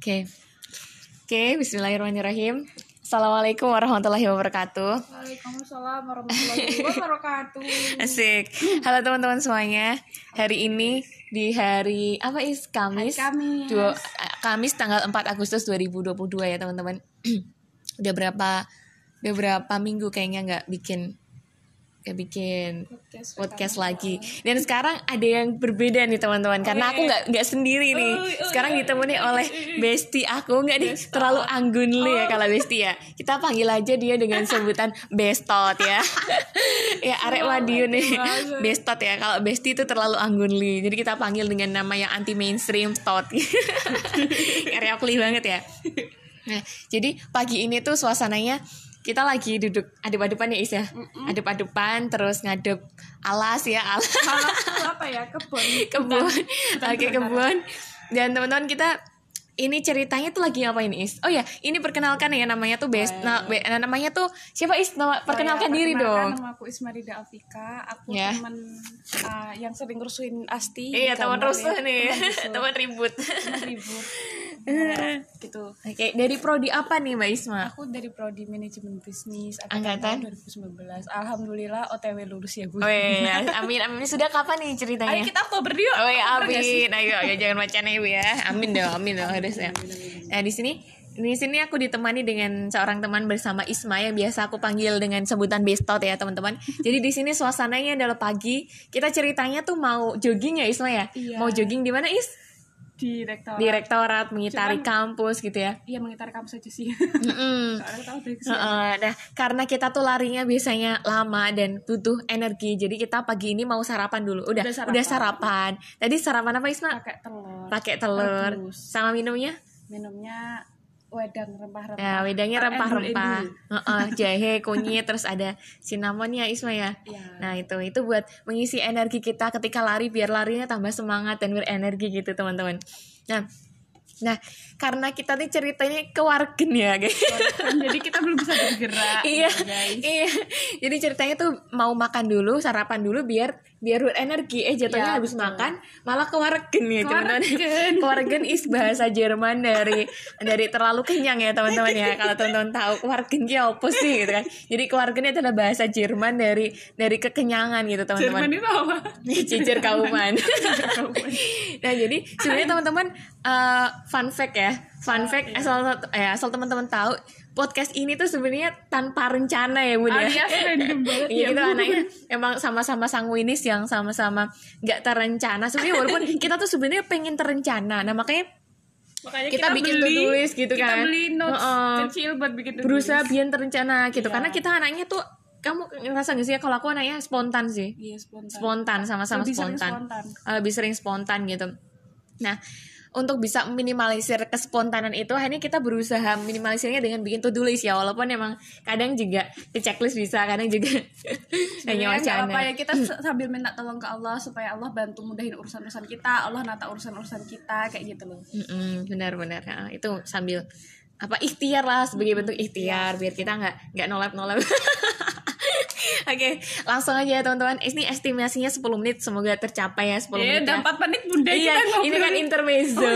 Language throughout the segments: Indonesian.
Oke. Oke, bismillahirrahmanirrahim. Assalamualaikum warahmatullahi wabarakatuh. Waalaikumsalam warahmatullahi wabarakatuh. Asik. Halo teman-teman semuanya. Hari ini di hari apa is Kamis? Hari Kamis. Dua, Kamis tanggal 4 Agustus 2022 ya teman-teman. udah berapa udah berapa minggu kayaknya nggak bikin nggak bikin Podcast, podcast lagi. Dan sekarang ada yang berbeda nih teman-teman. Karena aku nggak nggak sendiri nih. Oh, oh, sekarang ditemani oleh Besti aku. Nggak nih terlalu anggun lu ya kalau Besti ya. Kita panggil aja dia dengan sebutan Bestot ya. Ya arek Madiun nih. Bestot ya. Kalau Besti itu terlalu anggun li. Jadi kita panggil dengan nama yang anti mainstream Tot area aku banget ya. Nah jadi pagi ini tuh suasananya kita lagi duduk adep-adepan ya Is ya? Adep-adepan terus ngadep alas ya alas. Apa ya? Kebun. Kebun. Oke kebun dan teman-teman kita ini ceritanya tuh lagi ngapain Is? Oh ya, ini perkenalkan ya namanya tuh Best. Nah, be- nah, namanya tuh siapa Is? Nama, perkenalkan Saya diri perkenalkan, dong. Nama aku Ismarida Afika. Aku Ya. teman uh, yang sering rusuhin Asti. Iya, teman kamar rusuh ya. nih, Teman ribut. Teman ribut. Nah, gitu. Oke, dari prodi apa nih Mbak Isma? Aku dari prodi manajemen bisnis Angkatan? tahun 2019. Alhamdulillah OTW lulus ya, Bu. Oh iya, amin amin. Sudah kapan nih ceritanya? Ayo kita Oktober yuk. Oh ya sih? amin. Ayo, ayo jangan macam ibu ya. Amin dong, amin dong ya. Nah di sini di sini aku ditemani dengan seorang teman bersama Isma yang biasa aku panggil dengan sebutan Bestot ya teman-teman. Jadi di sini suasananya adalah pagi. Kita ceritanya tuh mau jogging ya Isma ya. Iya. Mau jogging di mana Is? Di rektorat. Di rektorat mengitari kampus gitu ya. Iya mengitari kampus aja sih. Soalnya tahu. Heeh, nah, karena kita tuh larinya biasanya lama dan butuh energi, jadi kita pagi ini mau sarapan dulu. Udah, Udah udah sarapan. sarapan. Tadi sarapan apa Isma? pakai telur. Pakai telur. Rebus. Sama minumnya? minumnya wedang rempah-rempah. Nah, wedangnya rempah-rempah. Heeh, jahe, kunyit, terus ada cinnamonnya Isma ya. Iya. Nah, itu itu buat mengisi energi kita ketika lari biar larinya tambah semangat dan berenergi gitu, teman-teman. Nah, Nah, karena kita nih ceritanya kewargen ya, guys. Kan jadi kita belum bisa bergerak. iya guys. iya jadi ceritanya tuh mau makan dulu sarapan dulu biar biar berenergi eh jatuhnya Ya, habis betul. makan malah kewargen ya teman-teman Kewargen. is bahasa Jerman dari dari terlalu kenyang ya teman-teman ya kalau teman-teman tahu kewargen ki apa sih gitu kan jadi kewargen itu adalah bahasa Jerman dari dari kekenyangan gitu teman-teman Jerman itu apa? Cicer kauman. nah jadi sebenarnya teman-teman eh, fun fact ya, fun fact asal eh, asal teman-teman tahu podcast ini tuh sebenarnya tanpa rencana ya bun ya. Alias random banget Iya ya, kita Bun. anaknya emang sama-sama sanguinis yang sama-sama nggak terencana. Sebenarnya walaupun kita tuh sebenarnya pengen terencana. Nah makanya Makanya Kita bikin beli, to-do list gitu kita kan. beli notes Heeh. kecil buat bikin to-do berusaha biar terencana gitu. Iya. Karena kita anaknya tuh kamu ngerasa gak sih ya kalau aku anaknya spontan sih. Iya, spontan. Spontan sama-sama Lebih sering spontan. spontan. Uh, lebih sering spontan gitu. Nah, untuk bisa minimalisir kespontanan itu, akhirnya kita berusaha minimalisirnya dengan bikin to-do list ya. Walaupun emang kadang juga ke checklist bisa, kadang juga hanya wacana. apa ya kita sambil minta tolong ke Allah supaya Allah bantu mudahin urusan-urusan kita, Allah nata urusan-urusan kita kayak gitu loh. Benar-benar Nah, itu sambil apa ikhtiar lah sebagai bentuk ikhtiar biar kita nggak nggak nolep nolep Oke, langsung aja ya teman-teman. Ini estimasinya 10 menit, semoga tercapai ya 10 Eh, menit. udah ya. 4 menit bunda Iya, kita ngobrol. ini kan intermezzo.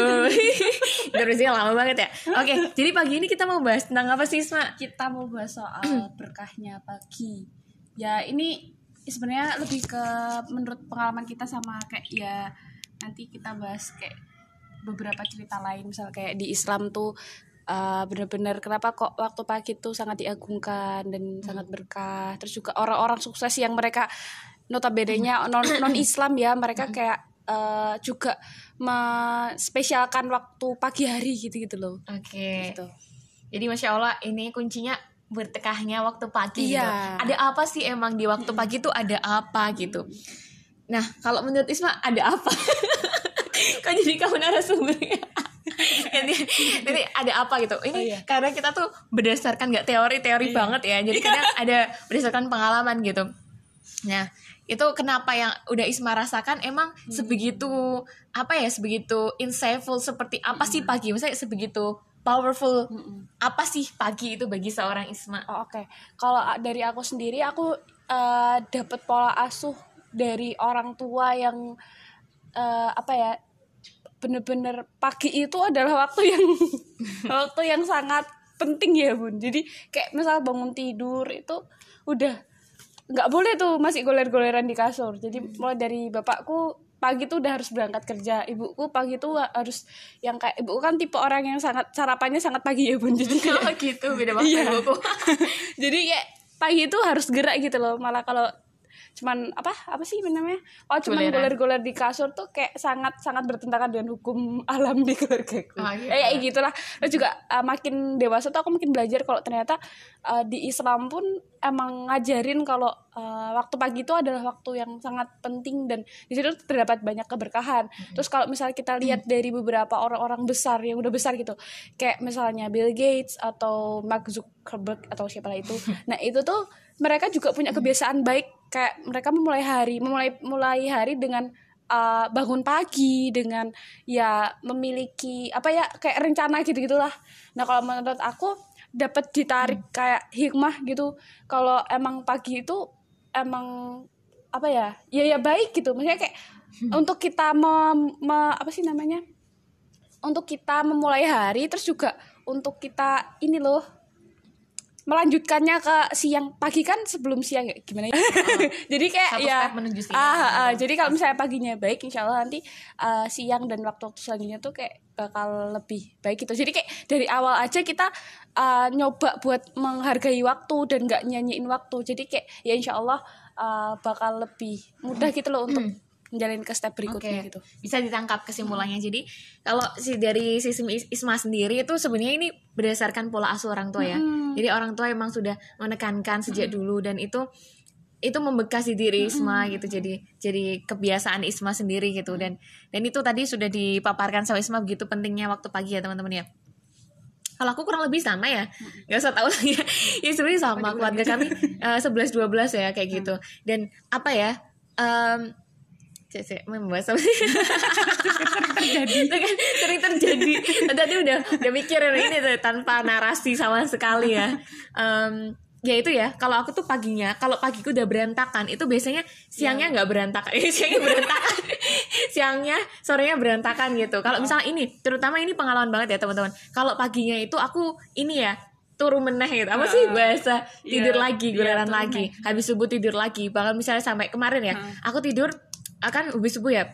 intermezzo lama banget ya. Oke, jadi pagi ini kita mau bahas tentang apa sih, Isma? kita mau bahas soal berkahnya pagi. Ya ini sebenarnya lebih ke menurut pengalaman kita sama kayak ya nanti kita bahas kayak beberapa cerita lain misal kayak di Islam tuh uh, benar-benar kenapa kok waktu pagi tuh sangat diagungkan dan sangat berkah. Terus juga orang-orang sukses yang mereka notabene-nya non non Islam ya mereka kayak uh, juga spesialkan waktu pagi hari gitu-gitu loh. Oke. Gitu. Jadi masya Allah ini kuncinya bertekahnya waktu pagi Iya. gitu. Ada apa sih emang di waktu pagi tuh ada apa gitu. Nah kalau menurut Isma ada apa? Kok jadi kamu narasumbernya? Nanti ada apa gitu? Ini Oh, iya. karena kita tuh berdasarkan nggak teori-teori banget ya. Jadi kadang ada berdasarkan pengalaman gitu. Nah itu kenapa yang udah Isma rasakan? Emang sebegitu apa ya sebegitu insightful seperti apa sih pagi? Misalnya sebegitu powerful apa sih pagi itu bagi seorang Isma? Oh, Oke, kalau a- dari aku sendiri aku eh, dapat pola asuh dari orang tua yang eh, apa ya bener-bener pagi itu adalah waktu yang waktu yang sangat penting ya bun. Jadi kayak misal bangun tidur itu udah nggak boleh tuh masih goler-goleran di kasur. Jadi mulai dari bapakku pagi tuh udah harus berangkat kerja. Ibuku pagi tuh harus yang kayak ibuku kan tipe orang yang sangat sarapannya sangat pagi ya bun. Jadi kayak, oh gitu. Beda banget Iya. ibuku. Jadi kayak pagi itu harus gerak gitu loh. Malah kalau cuman apa apa sih namanya? Oh cuman goler-goler di kasur tuh kayak sangat sangat bertentangan dengan hukum alam di keluargaku Oh, gitu. eh kayak gitulah. Terus juga uh, makin dewasa tuh aku makin belajar kalau ternyata uh, di Islam pun emang ngajarin kalau uh, waktu pagi itu adalah waktu yang sangat penting dan di situ terdapat banyak keberkahan. Terus kalau misalnya kita lihat dari beberapa orang-orang besar yang udah besar gitu kayak misalnya Bill Gates atau Mark Zuckerberg atau siapa lah itu. Nah itu tuh mereka juga punya kebiasaan baik kayak mereka memulai hari memulai mulai hari dengan uh, bangun pagi dengan ya memiliki apa ya kayak rencana gitu gitulah. Nah kalau menurut aku dapat ditarik kayak hikmah gitu. Kalau emang pagi itu emang apa ya ya ya baik gitu. Maksudnya kayak untuk kita mem, me- apa sih namanya untuk kita memulai hari terus juga untuk kita ini loh melanjutkannya ke siang. Pagi kan sebelum siang ya? Gimana ya? Jadi kayak Satu ya step menuju siang. ah, ah, ah. jadi kalau misalnya paginya baik insya Allah nanti ah, siang dan waktu-waktu selanjutnya tuh kayak bakal lebih baik gitu. Jadi kayak dari awal aja kita ah, nyoba buat menghargai waktu dan nggak nyanyiin waktu. Jadi kayak ya insya Allah ah, bakal lebih mudah gitu loh untuk menjalin ke step berikutnya Oke, gitu bisa ditangkap kesimpulannya. Jadi kalau si dari sisi Is- Isma sendiri itu sebenarnya ini berdasarkan pola asuh orang tua ya. Jadi orang tua emang sudah menekankan sejak dulu dan itu itu membekas di diri Isma gitu. Jadi jadi kebiasaan Isma sendiri gitu dan dan itu tadi sudah dipaparkan sama Isma begitu pentingnya waktu pagi ya teman-teman ya. Kalau aku kurang lebih sama ya, nggak usah tahu lagi ya. Ya sebenarnya sama keluarga kami eh, sebelas dua belas ya kayak gitu. Dan apa ya? em cek membahas apa sih? terjadi. Itu kan sering terjadi. Tadi udah udah mikir ini tuh tanpa narasi sama sekali ya. Em, ya itu ya kalau aku tuh paginya kalau pagiku udah berantakan itu biasanya siangnya nggak berantakan. Eh, siangnya berantakan. Siangnya sorenya berantakan gitu. Kalau misalnya ini terutama ini pengalaman banget ya teman-teman. Kalau paginya itu aku ini ya turun meneh gitu. Apa sih bahasa? Tidur Iya, lagi iya, giliran turun lagi. habis subuh tidur lagi. Bahkan misalnya sampai kemarin ya aku tidur akan habis subuh ya.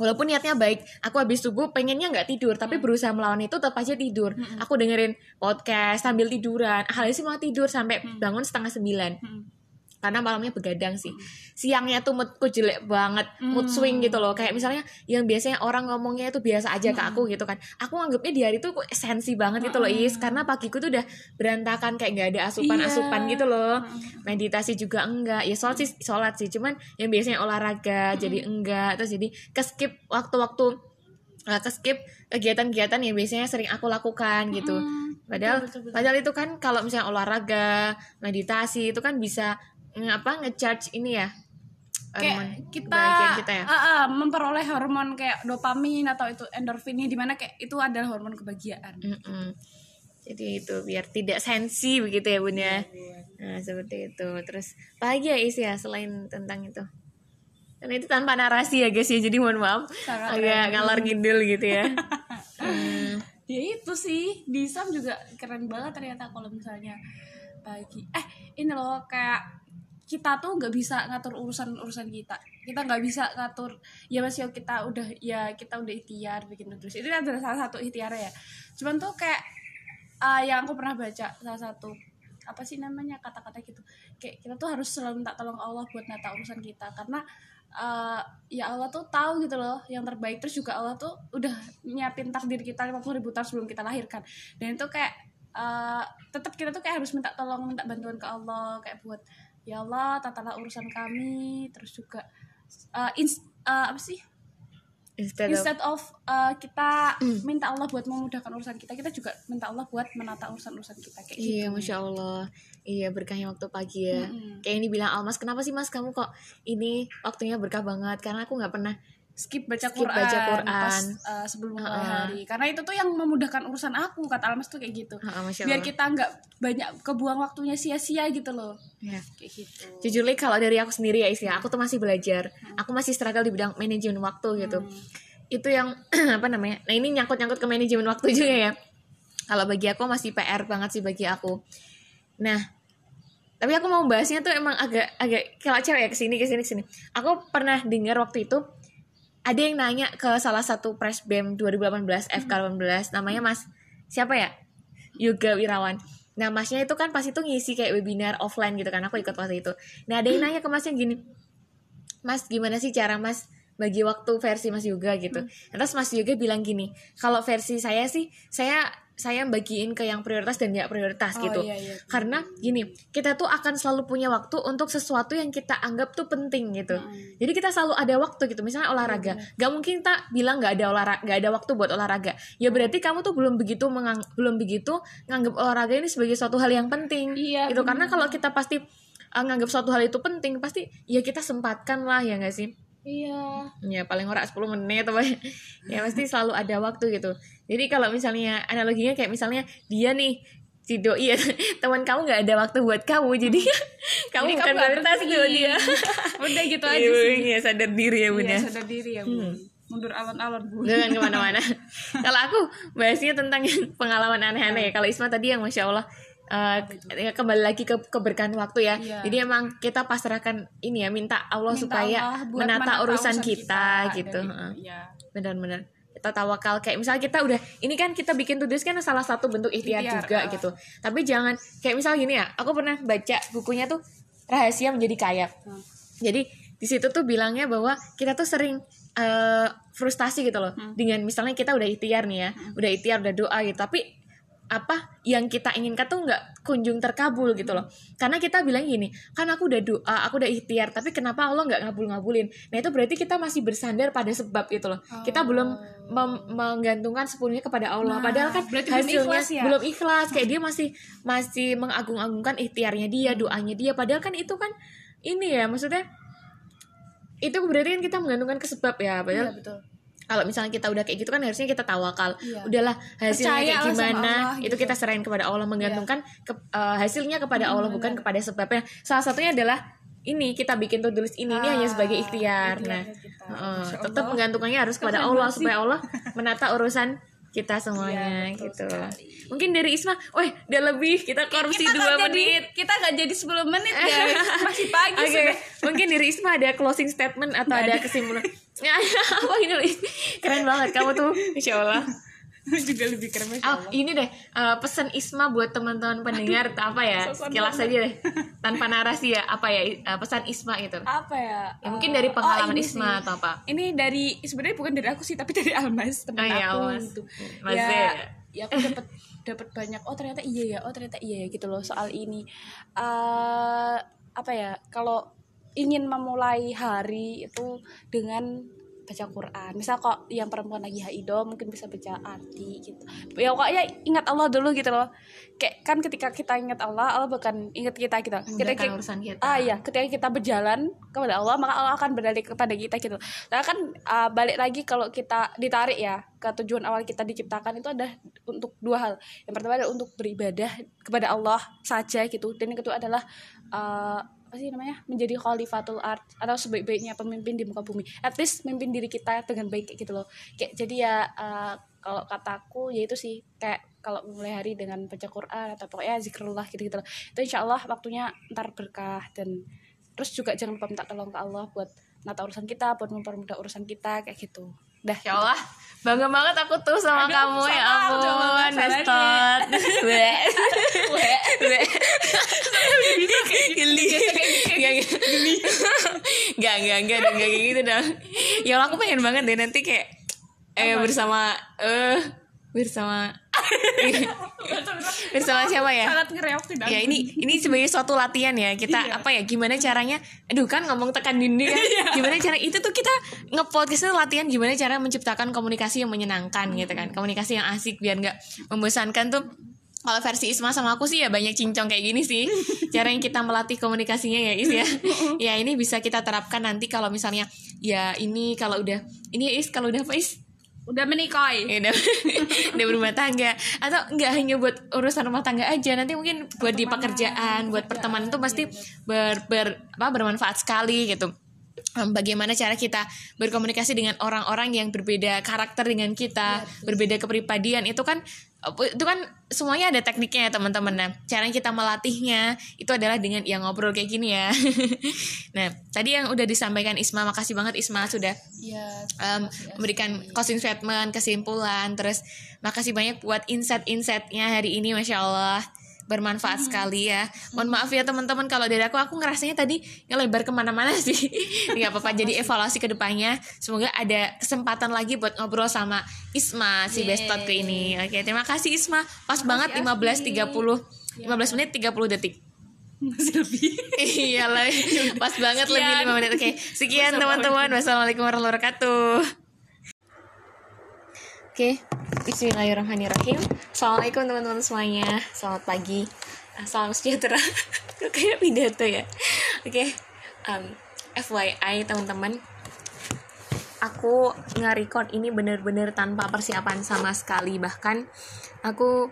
Walaupun niatnya baik aku habis subuh pengennya nggak tidur tapi berusaha melawan itu tetap aja tidur. Aku dengerin podcast sambil tiduran halnya sih mau tidur sampai bangun setengah sembilan karena malamnya begadang sih. Siangnya tuh moodku jelek banget mood swing gitu loh. Kayak misalnya yang biasanya orang ngomongnya itu biasa aja ke aku gitu kan. Aku anggapnya di hari itu kok esensi banget gitu loh is. Karena pagiku tuh udah berantakan kayak nggak ada asupan asupan Iya. gitu loh. Meditasi juga enggak. Ya sholat sih sholat sih. Cuman yang biasanya olahraga jadi enggak. Terus jadi keskip waktu-waktu uh, keskip kegiatan-kegiatan yang biasanya sering aku lakukan gitu. Padahal padahal itu kan kalau misalnya olahraga meditasi itu kan bisa ngapa ngecharge ini ya? Kayak hormon kita, kita ya? ah, ah, memperoleh hormon kayak dopamin atau itu endorfinnya di mana kayak itu adalah hormon kebahagiaan. Mm-mm. jadi itu biar tidak sensi begitu ya bun Iya, ya nah seperti itu. Terus pagi ya is ya selain tentang itu? Karena itu tanpa narasi ya guys ya? Jadi mohon maaf Sangat agak ngalor ngidul gitu ya? Hmm. ya itu sih. Di Islam juga keren banget ternyata kalau misalnya pagi. Eh ini loh kayak kita tuh nggak bisa ngatur urusan urusan kita. Kita nggak bisa ngatur ya mas yo kita udah ya kita udah ikhtiar bikin terus. Itu adalah salah satu ikhtiar ya. Cuman tuh kayak ah, yang aku pernah baca salah satu apa sih namanya kata-kata gitu. Kayak kita tuh harus selalu minta tolong Allah buat nata urusan kita. Karena eh, ya Allah tuh tahu gitu loh yang terbaik. Terus juga Allah tuh udah nyiapin takdir kita 50 ribu tahun sebelum kita lahirkan. Dan itu kayak eh, tetap kita tuh kayak harus minta tolong minta bantuan ke Allah kayak buat ya Allah tatalah urusan kami terus juga eh, ins- eh, apa sih instead of instead of uh, kita minta Allah buat memudahkan urusan kita kita juga minta Allah buat menata urusan-urusan kita kayak Iya, gitu masya Allah. Iya berkahnya waktu pagi ya. Mm-mm. Kayak ini bilang Almas, kenapa sih Mas kamu kok ini waktunya berkah banget? Karena aku nggak pernah skip baca Skip Quran, baca Quran. pas uh, sebelum mulai Uh-uh. hari karena itu tuh yang memudahkan urusan aku kata Almas tuh kayak gitu Ah, masya biar kita nggak banyak kebuang waktunya sia-sia gitu loh Ya. kayak gitu Jujur kalau dari aku sendiri ya Is ya, aku tuh masih belajar. Aku masih struggle di bidang manajemen waktu gitu. itu yang apa namanya nah ini nyangkut nyangkut ke manajemen waktu juga ya kalau bagi aku masih PR banget sih bagi aku nah tapi aku mau bahasnya tuh emang agak agak kalau cewek ya ke sini ke sini ke sini aku pernah dengar waktu itu ada yang nanya ke salah satu press bem 2018 FK18 namanya Mas siapa ya? Yoga Wirawan. Nah masnya itu kan pas itu ngisi kayak webinar offline gitu kan. Aku ikut waktu itu. Nah ada yang nanya ke masnya gini Mas gimana sih cara Mas bagi waktu versi Mas Yoga gitu? Hmm. terus Mas Yoga bilang gini kalau versi saya sih saya saya bagiin ke yang prioritas dan nggak prioritas Oh, gitu. iya, iya. karena gini kita tuh akan selalu punya waktu untuk sesuatu yang kita anggap tuh penting gitu. Mm. jadi kita selalu ada waktu gitu misalnya olahraga. Nggak mungkin kita bilang nggak ada olahraga nggak ada waktu buat olahraga. Ya berarti kamu tuh belum begitu mengang belum begitu nganggap olahraga ini sebagai suatu hal yang penting Iya, gitu. Karena kalau kita pasti uh, nganggap suatu hal itu penting pasti ya kita sempatkan lah ya nggak sih iya. Ya paling ora 10 menit apa ya? Pasti selalu ada waktu gitu. Jadi kalau misalnya analoginya kayak misalnya dia nih si doi ya teman kamu nggak ada waktu buat kamu jadi kamu Jadi bukan prioritas buat dia. Udah gitu aja Iya, sih. iya, sadar diri ya bunda Iya, sadar diri ya bun. Mundur alon-alon bun. Jangan ke mana-mana. Kalau aku bahasnya tentang pengalaman aneh-aneh ya. Kalau Isma tadi yang masya Allah eh, ya kembali lagi ke keberkahan waktu ya Iya. jadi emang kita pasrahkan ini ya minta Allah Minta supaya Allah menata menata urusan kita, gitu dan- Heeh. iya benar-benar kita tawakal kayak misalnya kita udah ini kan kita bikin to kan salah satu bentuk ikhtiar Ikhtiar, juga ah. gitu tapi jangan kayak misalnya gini ya aku pernah baca bukunya tuh rahasia menjadi kaya Hmm. jadi di situ tuh bilangnya bahwa kita tuh sering eh, frustasi gitu loh Hmm. dengan misalnya kita udah ikhtiar nih ya udah ikhtiar udah doa gitu tapi apa yang kita inginkan tuh nggak kunjung terkabul gitu loh. Karena kita bilang gini kan aku udah doa aku udah ikhtiar tapi kenapa Allah nggak ngabul ngabulin nah itu berarti kita masih bersandar pada sebab gitu loh. Kita belum mem- menggantungkan sepenuhnya kepada Allah. Nah, padahal kan berarti belum hasilnya ikhlas ya? belum ikhlas. Kayak dia masih masih mengagung-agungkan ikhtiarnya dia doanya dia. Padahal kan itu kan ini ya maksudnya itu berarti kan kita menggantungkan ke sebab ya padahal Iya, betul kalau misalnya kita udah kayak gitu kan harusnya kita tawakal. Iya. udahlah hasilnya Percaya kayak gimana? Allah, itu gitu. kita serahin kepada Allah menggantungkan ke- eh, hasilnya kepada Hmm, Allah bukan kepada sebabnya. Salah satunya adalah ini kita bikin to tulis ini ini hanya sebagai ikhtiar. nah Masya tetap menggantungkannya harus kepada Allah banget supaya Allah menata urusan kita semuanya Iya, betul gitu. sekali. mungkin dari Isma weh udah lebih kita korupsi kita dua nggak jadi menit. kita nggak jadi 10 menit ya masih pagi Oke, sudah. mungkin dari Isma ada closing statement atau ada. kesimpulan? Apa ini? Keren banget kamu tuh, insya Allah. juga lebih keren Masya Oh, Allah. ini deh eh, pesan Isma buat teman-teman pendengar atau apa ya? Sekilas saja deh, tanpa narasi ya. Apa ya eh, pesan Isma itu? apa ya Ya mungkin dari pengalaman oh, Isma sih. atau apa? ini dari sebenarnya bukan dari aku sih tapi dari Almas teman Oh iya, aku Almas. gitu Mas ya Z. ya aku dapat dapat banyak oh ternyata iya ya oh ternyata iya ya gitu loh soal ini eh apa ya kalau ingin memulai hari itu dengan baca Quran. Misal kok yang perempuan lagi haido mungkin bisa baca arti gitu. Ya pokoknya ingat Allah dulu gitu loh. Kayak kan ketika kita ingat Allah Allah bukan ingat kita gitu. Ketika Memudahkan urusan kita. ah iya. Ketika kita berjalan kepada Allah maka Allah akan berdalik kepada kita gitu. Nah kan ah, balik lagi kalau kita ditarik ya ke tujuan awal kita diciptakan itu ada untuk dua hal. Yang pertama adalah untuk beribadah kepada Allah saja gitu. Dan yang kedua adalah ah, apa sih namanya menjadi khalifatul art atau sebaik-baiknya pemimpin di muka bumi. At least memimpin diri kita dengan baik kayak gitu loh. Kayak jadi ya ah, kalau kataku ya itu sih kayak kalau mulai hari dengan baca Quran atau pokoknya zikrullah gitu gitu loh. Itu insya Allah waktunya ntar berkah dan terus juga jangan lupa minta tolong ke Allah buat nata urusan kita buat mempermudah urusan kita kayak gitu. Dah. Insya Allah bangga banget aku tuh sama Aduh, kamu ya salah, udah ampun banget, salah bestot Weh. Weh. geli. Gak, gak, gak, gak, kayak gitu dong. Ya aku pengen banget deh nanti kayak eh bersama eh bersama bersama siapa ya? Sangat ngereok tidak ya ini ini sebagai suatu latihan ya. Kita Iya. apa ya gimana caranya? Aduh kan ngomong tekan dinding kan gimana cara itu tuh kita ngepodcast itu latihan gimana cara menciptakan komunikasi yang menyenangkan gitu kan. Komunikasi yang asik biar nggak membosankan tuh. Kalau versi Isma sama aku sih ya banyak cincong kayak gini sih. Cara yang kita melatih komunikasinya ya Is ya. Ya ini bisa kita terapkan nanti kalau misalnya ya ini kalau udah ini ya Is kalau udah apa Is udah menikah ya udah udah berumah tangga. Atau nggak hanya buat urusan rumah tangga aja nanti mungkin buat di pekerjaan buat pertemanan tuh pasti ber, ber apa bermanfaat sekali gitu bagaimana cara kita berkomunikasi dengan orang-orang yang berbeda karakter dengan kita, Iya, berbeda kepribadian. Itu kan itu kan semuanya ada tekniknya ya teman-teman. Nah, cara kita melatihnya itu adalah dengan yang ngobrol kayak gini ya. nah, tadi yang udah disampaikan Isma, makasih banget Isma sudah ya um, memberikan closing statement, kesimpulan, terus makasih banyak buat insight-insightnya hari ini, masya Allah bermanfaat sekali ya. Mohon maaf ya teman-teman kalau dari aku aku ngerasanya tadi ngelebar ke mana-mana sih. nggak apa-apa. Jadi evaluasi ke depannya. Semoga ada kesempatan lagi buat ngobrol sama Isma si bestot ke ini. Oke terima kasih Isma. Pas banget 15.30 15 menit 30 detik. masih lebih iya lah, pas banget lebih 5 menit. Oke, sekian teman-teman. Wassalamualaikum warahmatullahi wabarakatuh. Oke, Bismillahirrahmanirrahim. Assalamualaikum teman-teman semuanya. Selamat pagi. Ah, Salam sejahtera. Kayak pidato ya. Oke, um, FYI teman-teman, aku nge-record ini bener-bener tanpa persiapan sama sekali. Bahkan aku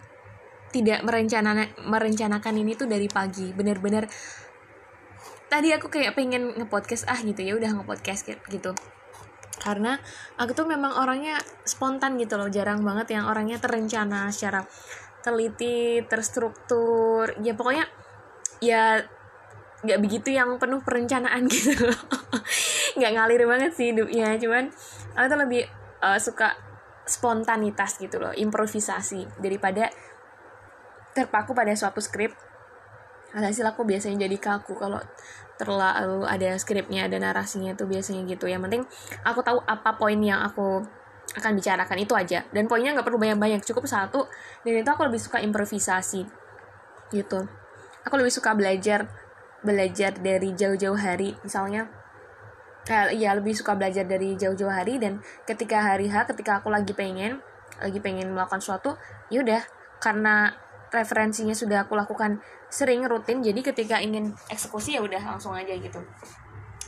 tidak merencana merencanakan ini tuh dari pagi. Bener-bener tadi aku kayak pengen nge-podcast ah gitu ya udah nge-podcast gitu karena aku tuh memang orangnya spontan gitu loh jarang banget yang orangnya terencana secara teliti terstruktur. Ya pokoknya ya nggak begitu yang penuh perencanaan gitu loh. Nggak ngalir banget sih hidupnya cuman aku tuh lebih uh, suka spontanitas gitu loh improvisasi. Daripada terpaku pada suatu skrip hasil aku biasanya jadi kaku kalau terlalu ada skripnya ada narasinya tuh biasanya gitu. Yang penting aku tahu apa poin yang aku akan bicarakan itu aja. Dan poinnya nggak perlu banyak-banyak cukup satu. Dan itu aku lebih suka improvisasi gitu. Aku lebih suka belajar belajar dari jauh-jauh hari. Misalnya eh, ya lebih suka belajar dari jauh-jauh hari. Dan ketika hari H ketika aku lagi pengen lagi pengen melakukan sesuatu yaudah karena referensinya sudah aku lakukan sering rutin jadi ketika ingin eksekusi ya udah langsung aja gitu.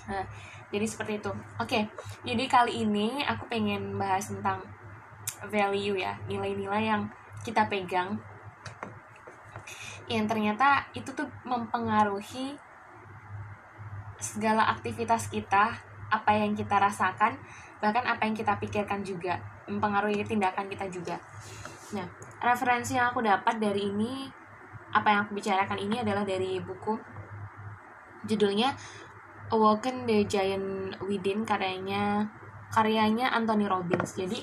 Nah jadi seperti itu. Oke jadi kali ini aku pengen bahas tentang value ya nilai-nilai yang kita pegang yang ternyata itu tuh mempengaruhi segala aktivitas kita apa yang kita rasakan bahkan apa yang kita pikirkan juga mempengaruhi tindakan kita juga nah referensi yang aku dapat dari ini apa yang aku bicarakan ini adalah dari buku. Judulnya Awaken the Giant Within karyanya karyanya Anthony Robbins. Jadi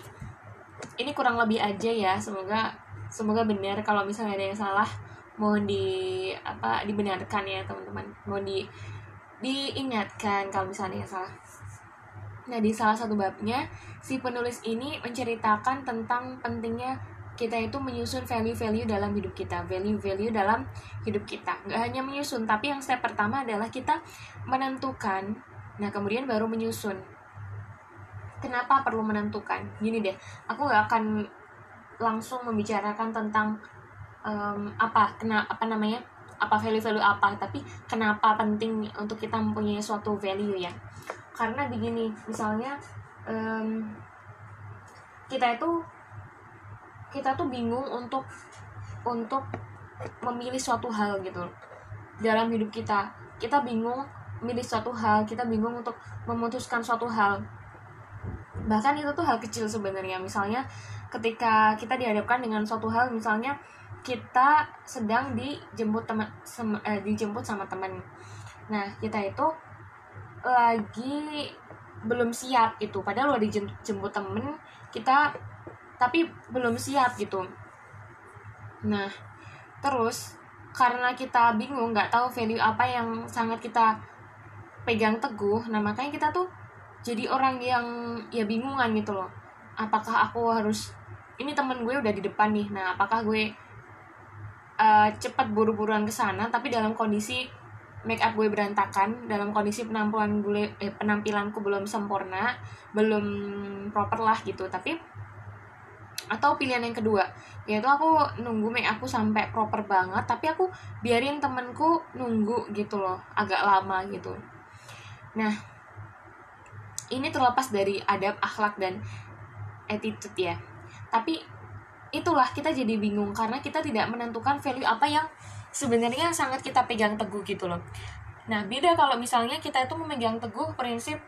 ini kurang lebih aja ya semoga semoga benar. Kalau misalnya ada yang salah mohon di apa dibenarkan ya teman-teman. Mohon di diingatkan kalau misalnya yang salah. Nah di salah satu babnya si penulis ini menceritakan tentang pentingnya kita itu menyusun value-value dalam hidup kita value-value dalam hidup kita. Nggak hanya menyusun tapi yang step pertama adalah kita menentukan. Nah kemudian baru menyusun. Kenapa perlu menentukan? Gini deh aku nggak akan langsung membicarakan tentang um, apa kena apa namanya apa value-value apa tapi kenapa penting untuk kita mempunyai suatu value ya. Karena begini misalnya um, kita itu kita tuh bingung untuk untuk memilih suatu hal gitu dalam hidup kita. Kita bingung memilih suatu hal kita bingung untuk memutuskan suatu hal. Bahkan itu tuh hal kecil sebenarnya. Misalnya ketika kita dihadapkan dengan suatu hal misalnya kita sedang dijemput teman eh, dijemput sama teman. Nah kita itu lagi belum siap gitu. Padahal udah dijemput temen kita tapi belum siap gitu. Nah terus karena kita bingung nggak tahu value apa yang sangat kita pegang teguh nah makanya kita tuh jadi orang yang ya bingungan gitu loh. Apakah aku harus ini temen gue udah di depan nih nah apakah gue uh, cepat buru-buruan ke sana tapi dalam kondisi make up gue berantakan dalam kondisi penampilan gue eh, penampilanku belum sempurna belum proper lah gitu. Tapi atau pilihan yang kedua yaitu aku nunggu make aku sampai proper banget tapi aku biarin temenku nunggu gitu loh agak lama gitu. Nah ini terlepas dari adab akhlak dan attitude ya. Tapi itulah kita jadi bingung karena kita tidak menentukan value apa yang sebenarnya sangat kita pegang teguh gitu loh. Nah beda kalau misalnya kita itu memegang teguh prinsip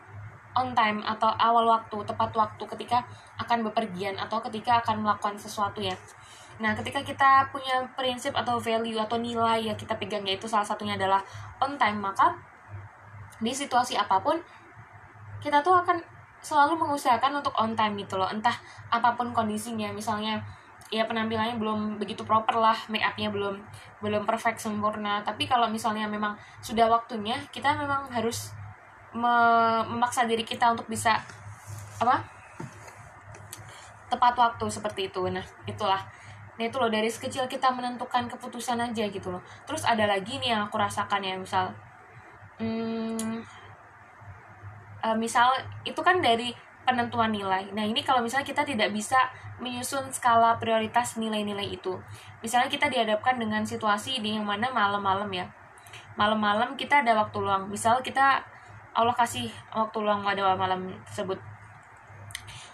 on time atau awal waktu tepat waktu ketika akan bepergian atau ketika akan melakukan sesuatu ya Nah, ketika kita punya prinsip atau value atau nilai yang kita pegang yaitu salah satunya adalah on time, maka di situasi apa pun kita tuh akan selalu mengusahakan untuk on time gitu loh. Entah apa pun kondisinya, misalnya ya penampilannya belum begitu proper lah, make upnya belum belum perfect sempurna. Tapi kalau misalnya memang sudah waktunya, kita memang harus memaksa diri kita untuk bisa apa? tepat waktu seperti itu. Nah, itulah Nah itu loh dari sekecil kita menentukan keputusan aja gitu loh. Terus ada lagi nih yang aku rasakan ya misal, hmm, uh, misal itu kan dari penentuan nilai. Nah ini kalau misalnya kita tidak bisa menyusun skala prioritas nilai-nilai itu. Misalnya kita dihadapkan dengan situasi di yang mana malam-malam ya. Malam-malam kita ada waktu luang. Misal kita Allah kasih waktu luang pada malam tersebut.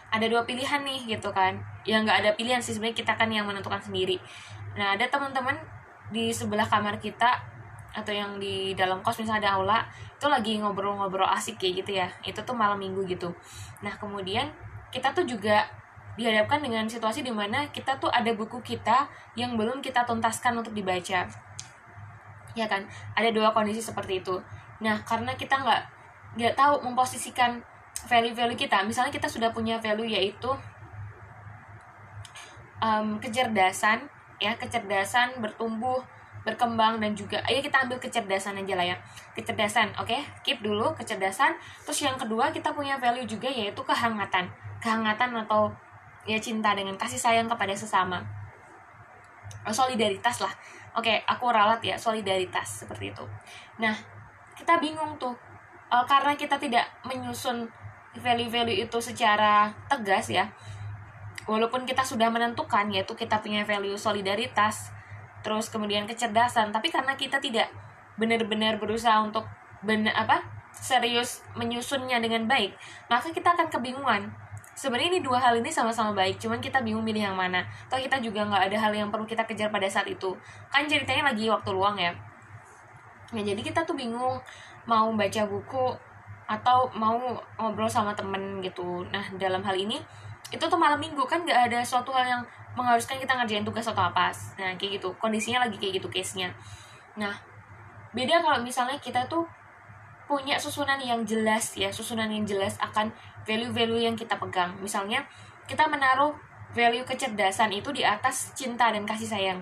Ada dua pilihan nih gitu kan. Yang nggak ada pilihan sih. Sebenarnya kita kan yang menentukan sendiri. Nah ada teman-teman di sebelah kamar kita atau yang di dalam kos misalnya ada aula itu lagi ngobrol-ngobrol asik kayak gitu ya. Itu tuh malam minggu gitu. Nah kemudian kita tuh juga dihadapkan dengan situasi di mana kita tuh ada buku kita yang belum kita tuntaskan untuk dibaca. Ya kan? Ada dua kondisi seperti itu. Nah karena kita nggak nggak tahu memposisikan value-value kita. Misalnya kita sudah punya value yaitu um, kecerdasan ya kecerdasan bertumbuh berkembang dan juga ayo kita ambil kecerdasan aja lah ya. Kecerdasan oke? Okay? keep dulu kecerdasan. Terus yang kedua kita punya value juga yaitu kehangatan. Kehangatan atau ya cinta dengan kasih sayang kepada sesama. Oh, solidaritas lah. Oke okay, aku ralat ya solidaritas seperti itu. Nah kita bingung tuh uh, karena kita tidak menyusun value-value itu secara tegas ya. Walaupun kita sudah menentukan yaitu kita punya value solidaritas terus kemudian kecerdasan tapi karena kita tidak benar-benar berusaha untuk benar apa serius menyusunnya dengan baik maka kita akan kebingungan. Sebenarnya ini dua hal ini sama-sama baik cuman kita bingung milih yang mana. Atau kita juga nggak ada hal yang perlu kita kejar pada saat itu. Kan ceritanya lagi waktu luang ya. Ya jadi kita tuh bingung mau baca buku atau mau ngobrol sama temen gitu. Nah dalam hal ini itu tuh malam minggu kan nggak ada suatu hal yang mengharuskan kita ngerjain tugas atau apa. Nah kayak gitu. Kondisinya lagi kayak gitu case nya nah beda kalau misalnya kita tuh punya susunan yang jelas ya susunan yang jelas akan value-value yang kita pegang. Misalnya kita menaruh value kecerdasan itu di atas cinta dan kasih sayang.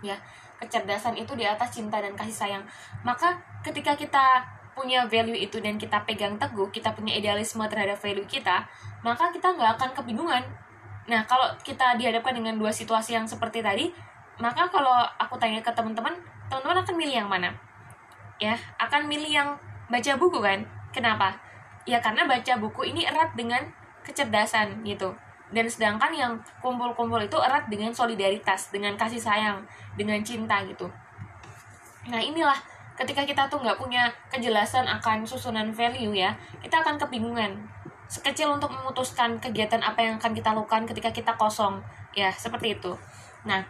Ya kecerdasan itu di atas cinta dan kasih sayang. Maka ketika kita punya value itu dan kita pegang teguh, kita punya idealisme terhadap value kita, maka kita nggak akan kebingungan. Nah, kalau kita dihadapkan dengan dua situasi yang seperti tadi, maka kalau aku tanya ke teman-teman, teman-teman akan milih yang mana? Ya, akan milih yang baca buku kan? Kenapa? Ya karena baca buku ini erat dengan kecerdasan gitu. Dan sedangkan yang kumpul-kumpul itu erat dengan solidaritas, dengan kasih sayang, dengan cinta gitu. Nah, inilah ketika kita tuh nggak punya kejelasan akan susunan value ya kita akan kebingungan. Sekecil untuk memutuskan kegiatan apa yang akan kita lakukan ketika kita kosong. Ya seperti itu. Nah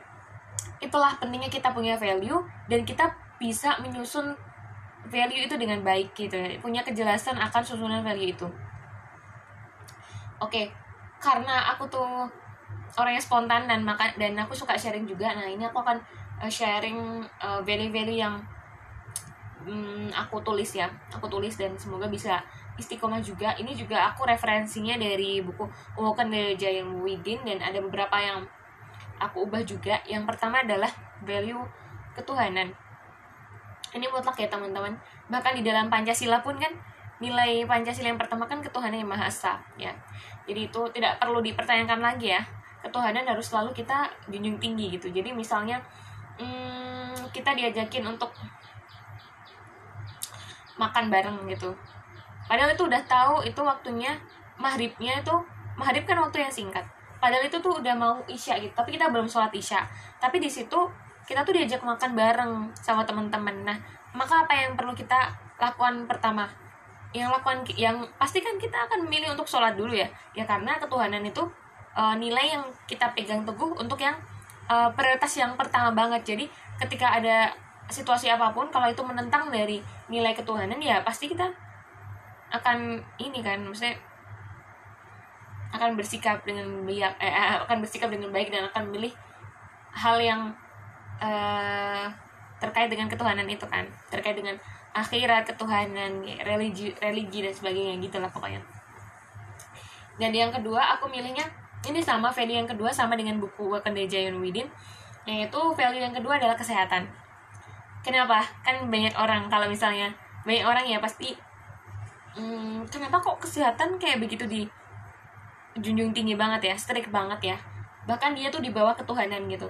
itulah pentingnya kita punya value dan kita bisa menyusun value itu dengan baik gitu. Ya punya kejelasan akan susunan value itu. Oke karena aku tuh orangnya spontan dan maka dan aku suka sharing juga. Nah ini aku akan uh, sharing uh, value-value yang hmm, aku tulis ya. Aku tulis dan semoga bisa istiqomah juga. Ini juga aku referensinya dari buku Uwokan dari Jayang Widin dan ada beberapa yang aku ubah juga. Yang pertama adalah value ketuhanan. Ini mutlak ya teman-teman. Bahkan di dalam Pancasila pun kan nilai Pancasila yang pertama kan ketuhanan yang maha esa ya. Jadi itu tidak perlu dipertanyakan lagi ya. Ketuhanan harus selalu kita junjung tinggi gitu. Jadi misalnya hmm, kita diajakin untuk makan bareng gitu. Padahal itu udah tahu itu waktunya maghribnya itu maghrib kan waktu yang singkat. Padahal itu tuh udah mau isya gitu tapi kita belum sholat isya. Tapi di situ kita tuh diajak makan bareng sama teman-teman. Nah maka apa yang perlu kita lakukan pertama? Yang lakukan yang pasti kan kita akan memilih untuk sholat dulu ya. Ya karena ketuhanan itu e, nilai yang kita pegang teguh untuk yang e, prioritas yang pertama banget. Jadi ketika ada situasi apa pun kalau itu menentang dari nilai ketuhanan ya pasti kita akan ini kan maksudnya akan bersikap dengan baik eh, eh, akan bersikap dengan baik dan akan memilih hal yang eh, terkait dengan ketuhanan itu kan terkait dengan akhirat ketuhanan religi religi dan sebagainya gitulah pokoknya. Dan yang kedua aku milihnya ini sama value yang kedua sama dengan buku Wakanda Giant Within yaitu value yang kedua adalah kesehatan kenapa? Kan banyak orang kalau misalnya banyak orang ya pasti hmm, kenapa kok kesehatan kayak begitu di junjung tinggi banget ya strict banget ya? Bahkan dia tuh di bawah ketuhanan gitu.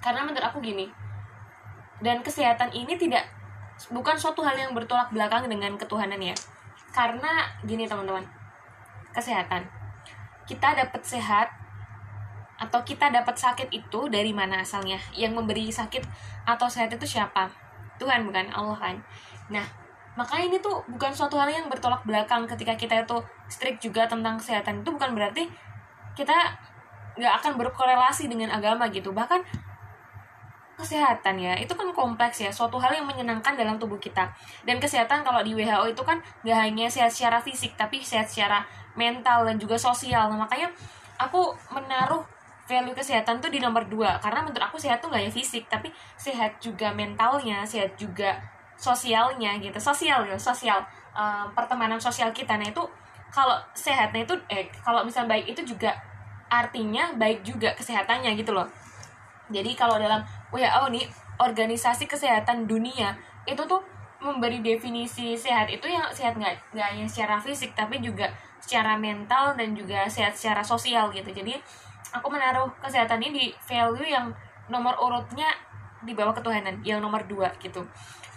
Karena menurut aku gini dan kesehatan ini tidak bukan suatu hal yang bertolak belakang dengan ketuhanan ya. Karena gini teman-teman kesehatan. Kita dapat sehat atau kita dapat sakit itu dari mana asalnya? Yang memberi sakit atau sehat itu siapa? Tuhan bukan Allah kan? Nah makanya ini tuh bukan suatu hal yang bertolak belakang ketika kita itu strict juga tentang kesehatan. Itu bukan berarti kita nggak akan berkorelasi dengan agama gitu. Bahkan kesehatan ya itu kan kompleks ya. Suatu hal yang menyenangkan dalam tubuh kita. Dan kesehatan kalau di WHO itu kan nggak hanya sehat secara fisik tapi sehat secara mental dan juga sosial. Nah, makanya aku menaruh value kesehatan tuh di nomor dua. Karena menurut aku sehat tuh nggak hanya fisik tapi sehat juga mentalnya sehat juga sosialnya gitu. Sosial ya sosial um, pertemanan sosial kita. Nah itu kalau sehatnya itu eh kalau misal baik itu juga artinya baik juga kesehatannya gitu loh. Jadi kalau dalam WHO nih organisasi kesehatan dunia itu tuh memberi definisi sehat itu yang sehat nggak nggak hanya secara fisik tapi juga secara mental dan juga sehat secara sosial gitu. Jadi aku menaruh kesehatan ini di value yang nomor urutnya di bawah ketuhanan yang nomor dua gitu.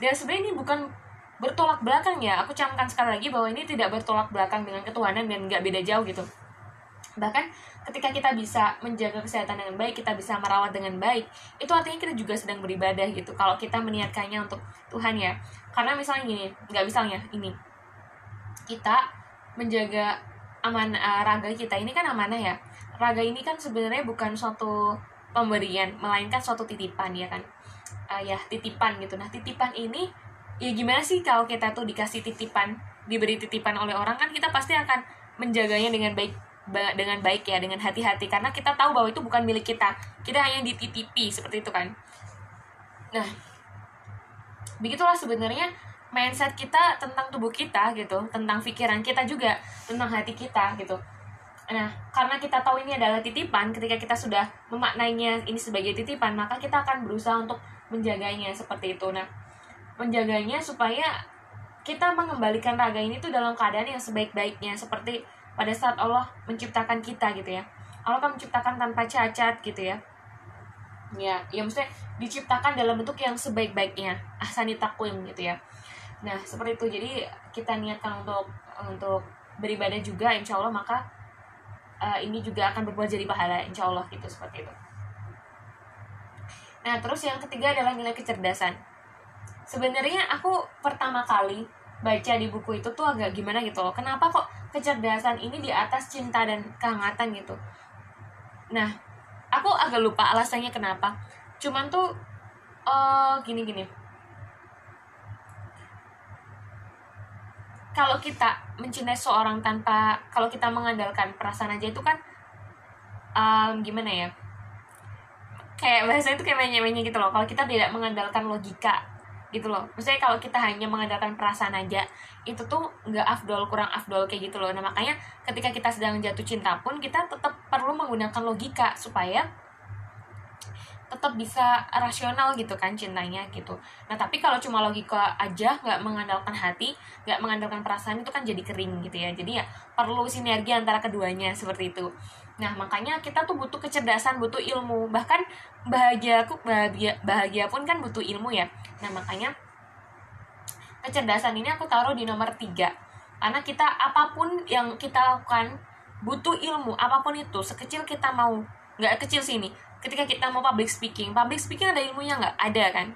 Dan sebenarnya ini bukan bertolak belakang ya. Aku camkan sekali lagi bahwa ini tidak bertolak belakang dengan ketuhanan dan nggak beda jauh gitu. Bahkan ketika kita bisa menjaga kesehatan dengan baik kita bisa merawat dengan baik itu artinya kita juga sedang beribadah gitu. Kalau kita meniatkannya untuk Tuhan ya. Karena misalnya gini nggak misalnya ini. Kita menjaga aman uh, raga kita ini kan amanah ya raga ini kan sebenarnya bukan suatu pemberian melainkan suatu titipan ya kan? Uh, ya titipan gitu. Nah titipan ini ya gimana sih kalau kita tuh dikasih titipan diberi titipan oleh orang kan kita pasti akan menjaganya dengan baik dengan baik ya dengan hati-hati. Karena kita tahu bahwa itu bukan milik kita. Kita hanya dititipi seperti itu kan? Nah begitulah sebenarnya mindset kita tentang tubuh kita gitu tentang pikiran kita juga tentang hati kita gitu nah karena kita tahu ini adalah titipan ketika kita sudah memaknainya ini sebagai titipan maka kita akan berusaha untuk menjaganya seperti itu. Nah menjaganya supaya kita mengembalikan raga ini tuh dalam keadaan yang sebaik-baiknya seperti pada saat Allah menciptakan kita gitu ya. Allah kan menciptakan tanpa cacat gitu ya. Ya ya maksudnya diciptakan dalam bentuk yang sebaik-baiknya ahsani takwim gitu ya. Nah seperti itu. Jadi kita niatkan untuk untuk beribadah juga insya Allah maka uh, ini juga akan berbuat jadi pahala insya Allah gitu seperti itu. Nah terus yang ketiga adalah nilai kecerdasan. Sebenarnya aku pertama kali baca di buku itu tuh agak gimana gitu loh. Kenapa kok kecerdasan ini di atas cinta dan kehangatan gitu? Nah aku agak lupa alasannya kenapa. Cuman tuh uh, gini gini kalau kita mencintai seorang tanpa kalau kita mengandalkan perasaan aja itu kan um, gimana ya? Kayak bahasa itu kayak mainnya-mainnya gitu loh. Kalau kita tidak mengandalkan logika gitu loh. Maksudnya kalau kita hanya mengandalkan perasaan aja itu tuh nggak afdol kurang afdol kayak gitu loh. Nah makanya ketika kita sedang jatuh cinta pun kita tetap perlu menggunakan logika supaya tetap bisa rasional gitu kan cintanya gitu. Nah tapi kalau cuma logika aja nggak mengandalkan hati nggak mengandalkan perasaan itu kan jadi kering gitu ya. Jadi ya perlu sinergi antara keduanya seperti itu. Nah makanya kita tuh butuh kecerdasan butuh ilmu. Bahkan bahagia bahagia bahagia pun kan butuh ilmu ya. Nah makanya kecerdasan ini aku taruh di nomor tiga. Karena kita apa pun yang kita lakukan butuh ilmu apa pun itu sekecil kita mau. Nggak kecil sih ini ketika kita mau public speaking public speaking ada ilmunya nggak? Ada kan?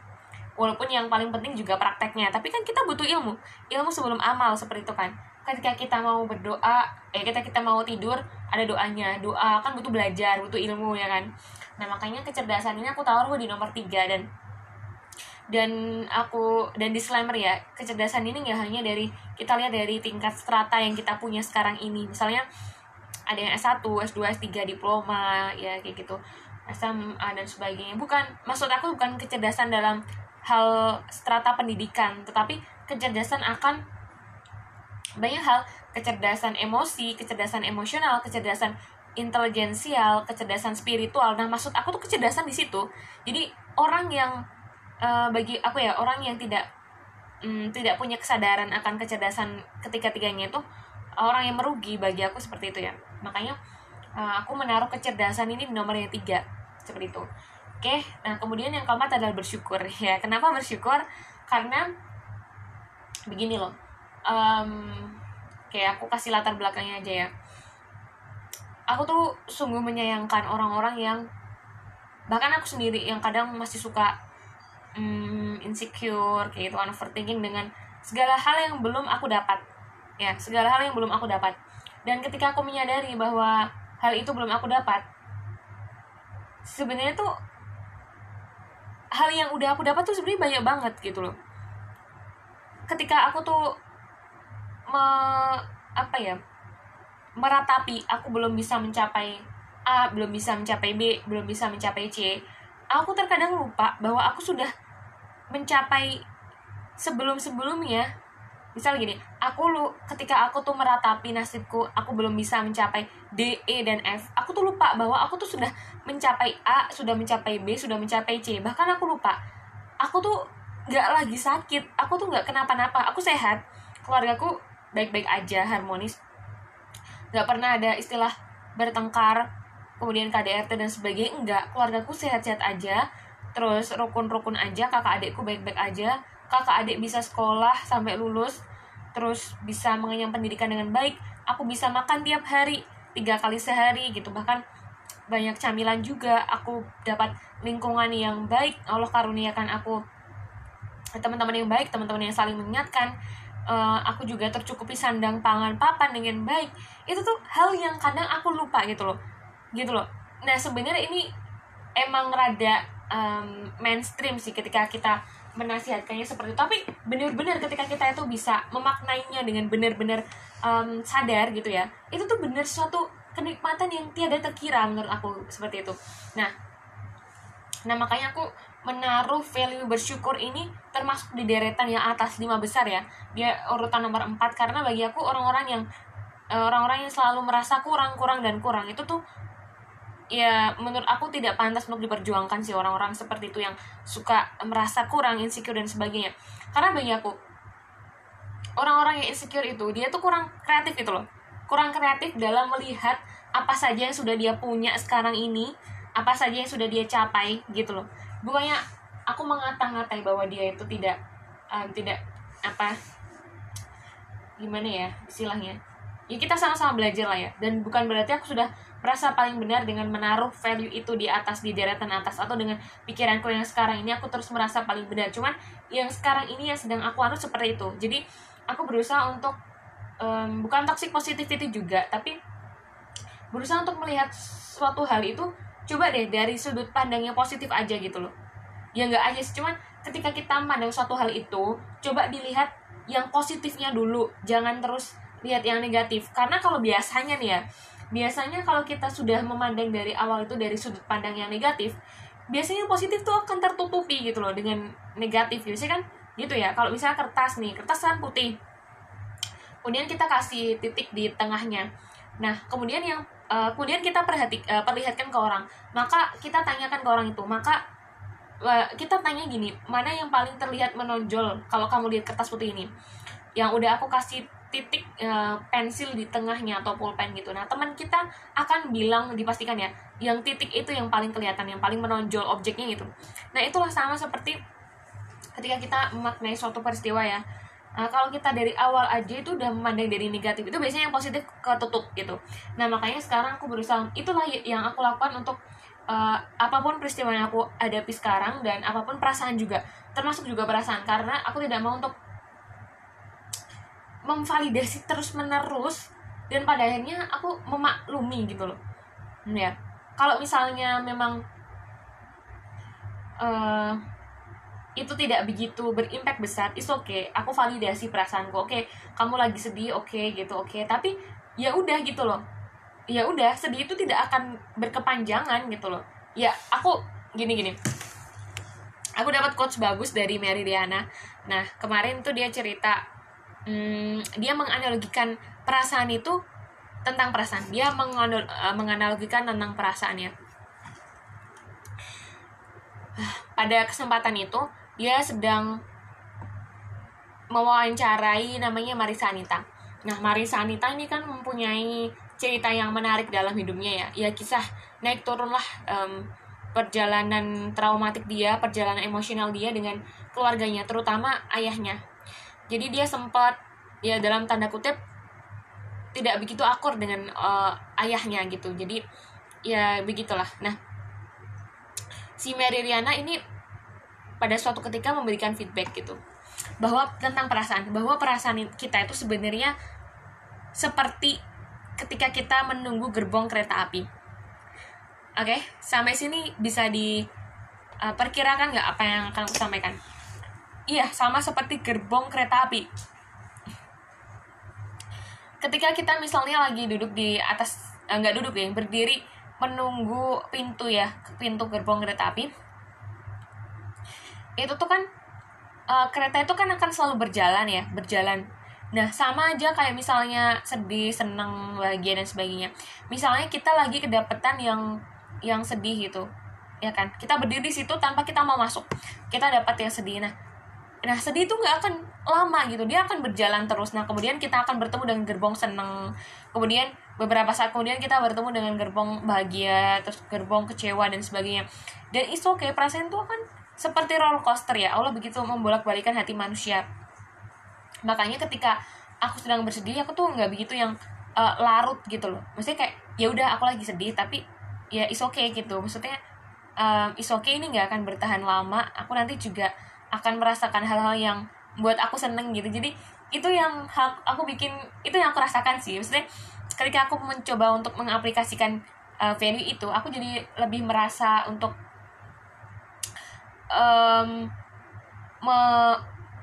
Walaupun yang paling penting juga prakteknya. Tapi kan kita butuh ilmu. Ilmu sebelum amal seperti itu kan? Ketika kita mau berdoa eh kita kita mau tidur ada doanya. Doa kan butuh belajar butuh ilmu ya kan? Nah makanya kecerdasan ini aku taruh di nomor tiga dan dan aku dan disclaimer ya. Kecerdasan ini nggak hanya dari kita lihat dari tingkat strata yang kita punya sekarang ini. Misalnya ada yang S1, S2, S3 diploma ya kayak gitu SMA dan sebagainya. Bukan maksud aku bukan kecerdasan dalam hal strata pendidikan tetapi kecerdasan akan banyak hal. Kecerdasan emosi kecerdasan emosional kecerdasan intelijensial kecerdasan spiritual. Nah maksud aku tuh kecerdasan di situ. Jadi orang yang uh, bagi aku ya orang yang tidak um, tidak punya kesadaran akan kecerdasan ketiga-tiganya itu orang yang merugi bagi aku seperti itu ya. Makanya uh, aku menaruh kecerdasan ini di nomor yang tiga. Seperti itu. Oke nah kemudian yang keempat adalah bersyukur. Ya kenapa bersyukur? Karena begini loh. Um, kayak aku kasih latar belakangnya aja ya. Aku tuh sungguh menyayangkan orang-orang yang bahkan aku sendiri yang kadang masih suka um, insecure kayak gitu overthinking dengan segala hal yang belum aku dapat. Ya segala hal yang belum aku dapat. Dan ketika aku menyadari bahwa hal itu belum aku dapat. Sebenarnya tuh hal yang udah aku dapat tuh sebenarnya banyak banget gitu loh. Ketika aku tuh me, apa ya meratapi aku belum bisa mencapai A belum bisa mencapai B belum bisa mencapai C aku terkadang lupa bahwa aku sudah mencapai sebelum sebelumnya misal gini aku lu ketika aku tuh meratapi nasibku aku belum bisa mencapai D E dan F aku tuh lupa bahwa aku tuh sudah mencapai A sudah mencapai B sudah mencapai C. Bahkan aku lupa. Aku tuh nggak lagi sakit. Aku tuh nggak kenapa-napa. Aku sehat. Keluargaku baik-baik aja harmonis. Nggak pernah ada istilah bertengkar kemudian KDRT dan sebagainya. Enggak keluargaku sehat-sehat aja. Terus rukun-rukun aja. Kakak adikku baik-baik aja kakak adik bisa sekolah sampai lulus terus bisa mengenyam pendidikan dengan baik aku bisa makan tiap hari tiga kali sehari gitu. Bahkan banyak camilan juga aku dapat lingkungan yang baik Allah karuniakan aku. Teman-teman yang baik teman-teman yang saling mengingatkan uh, aku juga tercukupi sandang pangan papan dengan baik. Itu tuh hal yang kadang aku lupa gitu loh gitu loh. Nah sebenarnya ini emang rada um, mainstream sih ketika kita menasihatkannya seperti itu. Tapi benar-benar ketika kita itu bisa memaknainya dengan benar-benar um, sadar gitu ya itu tuh benar suatu kenikmatan yang tiada terkira menurut aku seperti itu. Nah nah makanya aku menaruh value bersyukur ini termasuk di deretan yang atas lima besar ya. Dia urutan nomor empat karena bagi aku orang-orang yang eh, orang-orang yang selalu merasa kurang kurang dan kurang itu tuh ya menurut aku tidak pantas untuk diperjuangkan sih orang-orang seperti itu yang suka merasa kurang insecure dan sebagainya. Karena bagi aku orang-orang yang insecure itu dia tuh kurang kreatif itu loh. Kurang kreatif dalam melihat apa saja yang sudah dia punya sekarang ini apa saja yang sudah dia capai gitu loh. Bukannya aku mengata-ngatai bahwa dia itu tidak um, tidak apa gimana ya istilahnya? Ya kita sama-sama belajar lah ya. Dan bukan berarti aku sudah merasa paling benar dengan menaruh value itu di atas di deretan atas atau dengan pikiranku yang sekarang ini aku terus merasa paling benar. Cuman yang sekarang ini yang sedang aku anut seperti itu. Jadi aku berusaha untuk um, bukan toxic positivity juga tapi berusaha untuk melihat suatu hal itu coba deh dari sudut pandang yang positif aja gitu loh. Ya nggak aja sih cuman ketika kita pandang suatu hal itu coba dilihat yang positifnya dulu. Jangan terus lihat yang negatif. Karena kalau biasanya nih ya biasanya kalau kita sudah memandang dari awal itu dari sudut pandang yang negatif biasanya positif tuh akan tertutupi gitu loh dengan negatif. Biasanya kan gitu ya kalau misalnya kertas nih kertas kan putih kemudian kita kasih titik di tengahnya. Nah kemudian yang uh, kemudian kita perhati uh, perlihatkan ke orang. Maka kita tanyakan ke orang itu maka uh, kita tanya gini mana yang paling terlihat menonjol kalau kamu lihat kertas putih ini? Yang udah aku kasih titik uh, pensil di tengahnya atau pulpen gitu. Nah, teman kita akan bilang dipastikan ya, yang titik itu yang paling kelihatan, yang paling menonjol objeknya gitu. Nah, itulah sama seperti ketika kita memaknai suatu peristiwa ya. Nah, kalau kita dari awal aja itu udah memandang dari negatif, itu biasanya yang positif ketutup gitu. Nah, makanya sekarang aku berusaha, itulah yang aku lakukan untuk uh, apa pun peristiwa yang aku hadapi sekarang dan apa pun perasaan juga, termasuk juga perasaan karena aku tidak mau untuk memvalidasi terus menerus dan pada akhirnya aku memaklumi gitu loh. Ya? Kalau misalnya memang uh, itu tidak begitu berimpact besar is oke okay. aku validasi perasaanku. Oke okay, kamu lagi sedih oke okay, gitu oke. Okay. tapi ya udah gitu loh. Ya udah sedih itu tidak akan berkepanjangan gitu loh. Ya aku gini gini. Aku dapat quotes bagus dari Mary Diana nah kemarin tuh dia cerita hmm, dia menganalogikan perasaan itu tentang perasaan dia eh, menganalogikan tentang perasaannya pada kesempatan itu dia sedang mewawancarai namanya Marisa Anita. Nah, Marisa Anita ini kan mempunyai cerita yang menarik dalam hidupnya ya. Ya kisah naik turunlah um, perjalanan traumatik dia, perjalanan emosional dia dengan keluarganya, terutama ayahnya. Jadi dia sempat ya dalam tanda kutip tidak begitu akur dengan uh, ayahnya gitu. Jadi ya begitulah. Nah, si Mary Riana ini pada suatu ketika memberikan feedback gitu bahwa tentang perasaan bahwa perasaan kita itu sebenarnya seperti ketika kita menunggu gerbong kereta api oke okay? sampai sini bisa diperkirakan uh, nggak apa yang akan aku sampaikan iya sama seperti gerbong kereta api. Ketika kita misalnya lagi duduk di atas eh, nggak uh, duduk ya berdiri menunggu pintu ya pintu gerbong kereta api itu tuh kan uh, kereta itu kan akan selalu berjalan ya berjalan. Nah sama aja kayak misalnya sedih seneng bahagia dan sebagainya. Misalnya kita lagi kedapetan yang yang sedih gitu ya kan? Kita berdiri di situ tanpa kita mau masuk. Kita dapat yang sedih. Nah nah sedih itu nggak akan lama gitu. Dia akan berjalan terus. Nah kemudian kita akan bertemu dengan gerbong seneng. Kemudian beberapa saat kemudian kita bertemu dengan gerbong bahagia terus gerbong kecewa dan sebagainya. Dan itu oke okay, perasaan itu akan seperti roller coaster ya. Allah begitu membolak-balikan hati manusia. Makanya ketika aku sedang bersedih aku tuh nggak begitu yang uh, larut gitu loh. Maksudnya kayak ya udah aku lagi sedih tapi ya is okay gitu. Maksudnya um, is okay ini nggak akan bertahan lama. Aku nanti juga akan merasakan hal-hal yang buat aku seneng gitu. Jadi itu yang aku bikin itu yang aku rasakan sih. Maksudnya ketika aku mencoba untuk mengaplikasikan uh, value itu aku jadi lebih merasa untuk um, me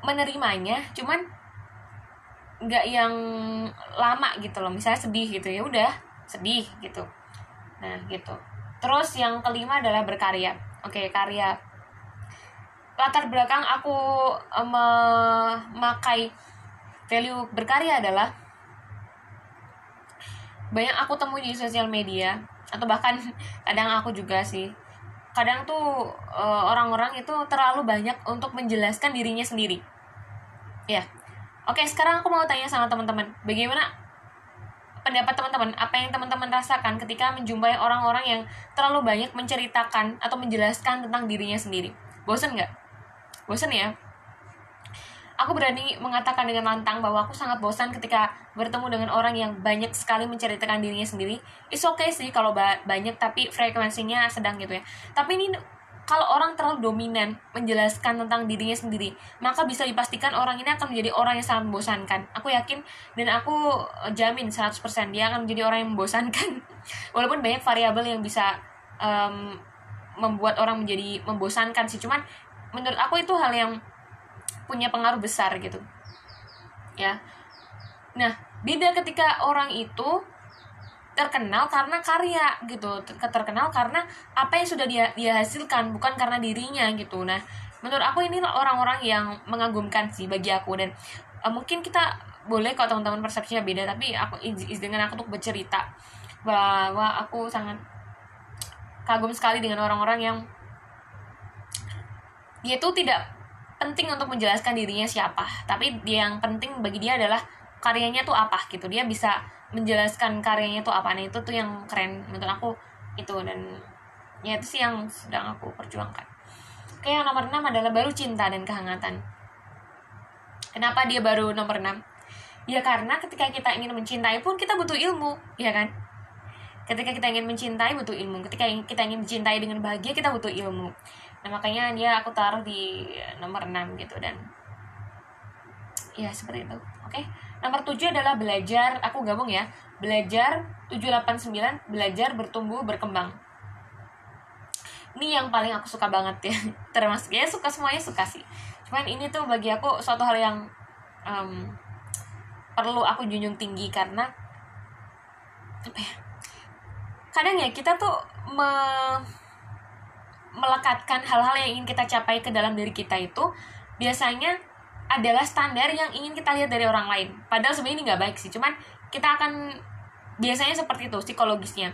menerimanya. Cuman nggak yang lama gitu loh. Misalnya sedih gitu ya udah sedih gitu. Nah gitu. Terus yang kelima adalah berkarya. Oke karya latar belakang aku um, memakai value berkarya adalah banyak aku temui di sosial media atau bahkan kadang aku juga sih. Kadang tuh uh, orang-orang itu terlalu banyak untuk menjelaskan dirinya sendiri. Ya oke sekarang aku mau tanya sama teman-teman bagaimana pendapat teman-teman? Apa yang teman-teman rasakan ketika menjumpai orang-orang yang terlalu banyak menceritakan atau menjelaskan tentang dirinya sendiri? Bosen nggak bosen ya Aku berani mengatakan dengan lantang bahwa aku sangat bosan ketika bertemu dengan orang yang banyak sekali menceritakan dirinya sendiri. It's okay sih kalau ba banyak tapi frekuensinya sedang gitu ya. Tapi ini kalau orang terlalu dominan menjelaskan tentang dirinya sendiri, maka bisa dipastikan orang ini akan menjadi orang yang sangat membosankan. Aku yakin dan aku jamin 100% dia akan menjadi orang yang membosankan. Walaupun banyak variabel yang bisa um, membuat orang menjadi membosankan sih, cuman menurut aku itu hal yang punya pengaruh besar gitu. Ya. Nah beda ketika orang itu terkenal karena karya gitu terkenal karena apa yang sudah dia dia hasilkan bukan karena dirinya gitu. Nah menurut aku ini orang-orang yang mengagumkan sih bagi aku dan uh, mungkin kita boleh kalau teman-teman persepsinya beda tapi aku izin dengan aku untuk bercerita bahwa aku sangat kagum sekali dengan orang-orang yang dia tuh tidak penting untuk menjelaskan dirinya siapa. Tapi yang penting bagi dia adalah karyanya tuh apa gitu. Dia bisa menjelaskan karyanya tuh apa. Nah itu tuh yang keren menurut aku itu. Dan ya itu sih yang sedang aku perjuangkan. Oke yang nomor 6 adalah baru cinta dan kehangatan. Kenapa dia baru nomor 6 ya karena ketika kita ingin mencintai pun kita butuh ilmu ya kan? Ketika kita ingin mencintai butuh ilmu. Ketika kita ingin mencintai dengan bahagia kita butuh ilmu nah makanya dia aku taruh di nomor 6 gitu dan ya seperti itu. Oke? Nomor 7 adalah belajar aku gabung ya belajar 789 belajar bertumbuh berkembang. Ini yang paling aku suka banget ya termasuk ya suka semuanya suka sih. Cuman ini tuh bagi aku suatu hal yang um, perlu aku junjung tinggi karena apa ya kadang ya kita tuh me, melekatkan hal-hal yang ingin kita capai ke dalam diri kita itu biasanya adalah standar yang ingin kita lihat dari orang lain. Padahal sebenarnya ini nggak baik sih cuman kita akan biasanya seperti itu psikologisnya.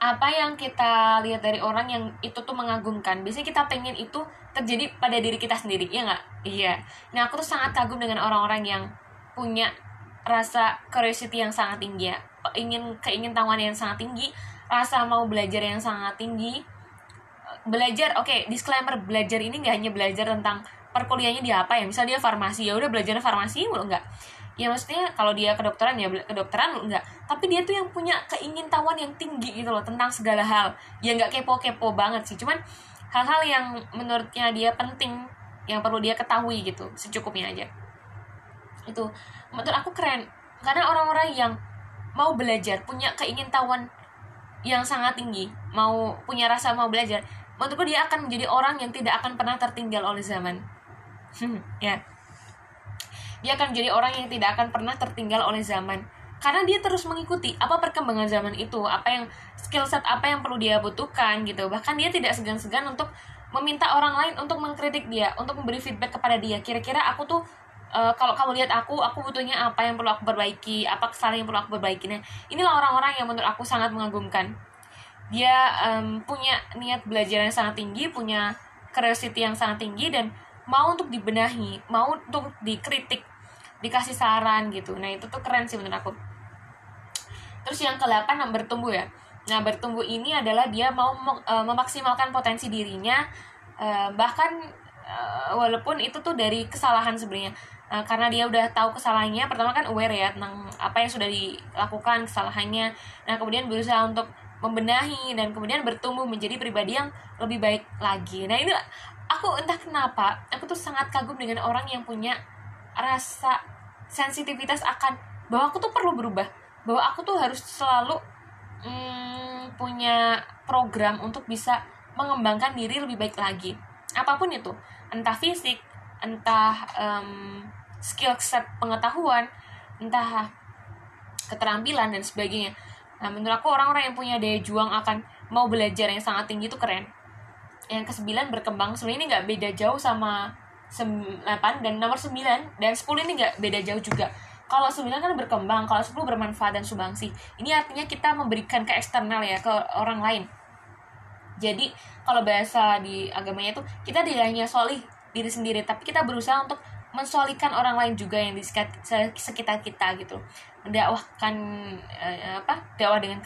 Apa yang kita lihat dari orang yang itu tuh mengagumkan? Biasanya kita pengen itu terjadi pada diri kita sendiri ya nggak? Iya. Nah aku tuh sangat kagum dengan orang-orang yang punya rasa curiosity yang sangat tinggi ya ingin keingin tahuan yang sangat tinggi rasa mau belajar yang sangat tinggi. Belajar oke okay, disclaimer belajar ini nggak hanya belajar tentang perkuliahannya dia apa ya. Misal dia farmasi ya udah belajar farmasi mulu enggak. Ya maksudnya kalau dia kedokteran ya kedokteran enggak. Tapi dia tuh yang punya keingintahuan yang tinggi gitu loh tentang segala hal. Ya nggak kepo-kepo banget sih cuman hal-hal yang menurutnya dia penting yang perlu dia ketahui gitu secukupnya aja. Itu menurut aku keren. Karena orang-orang yang mau belajar punya keingintahuan yang sangat tinggi mau punya rasa mau belajar menurutku dia akan menjadi orang yang tidak akan pernah tertinggal oleh zaman. Ya. Dia akan menjadi orang yang tidak akan pernah tertinggal oleh zaman. Karena dia terus mengikuti apa perkembangan zaman itu apa yang skill set apa yang perlu dia butuhkan gitu. Bahkan dia tidak segan-segan untuk meminta orang lain untuk mengkritik dia untuk memberi feedback kepada dia. Kira-kira aku tuh uh, kalau kamu lihat aku aku butuhnya apa yang perlu aku perbaiki? Apa kesalahan yang perlu aku perbaiki? Nah inilah orang-orang yang menurut aku sangat mengagumkan. Dia um, punya niat belajar yang sangat tinggi punya curiosity yang sangat tinggi dan mau untuk dibenahi mau untuk dikritik dikasih saran gitu. Nah itu tuh keren sih menurut aku. Terus yang ke-8 bertumbuh ya. Nah bertumbuh ini adalah dia mau uh, memaksimalkan potensi dirinya uh, bahkan walaupun itu tuh dari kesalahan sebenarnya uh, karena dia udah tahu kesalahannya pertama kan aware ya tentang apa yang sudah dilakukan kesalahannya. Nah kemudian berusaha untuk membenahi dan kemudian bertumbuh menjadi pribadi yang lebih baik lagi. Nah ini aku entah kenapa aku tuh sangat kagum dengan orang yang punya rasa sensitivitas akan bahwa aku tuh perlu berubah. Bahwa aku tuh harus selalu hmm, punya program untuk bisa mengembangkan diri lebih baik lagi. Apa pun itu. Entah fisik entah um, skill set pengetahuan entah keterampilan dan sebagainya. Nah menurut aku orang-orang yang punya daya juang akan mau belajar yang sangat tinggi itu keren. Yang kesembilan berkembang sebenarnya ini nggak beda jauh sama 8 dan nomor 9 dan 10 ini nggak beda jauh juga. Kalau 9 kan berkembang kalau 10 bermanfaat dan sumbangsi ini artinya kita memberikan ke eksternal ya ke orang lain. Jadi kalau bahasa di agamanya itu kita tidak hanya solih diri sendiri tapi kita berusaha untuk mensolikan orang lain juga yang di sekitar kita gitu. Mendakwahkan eh, apa dakwah dengan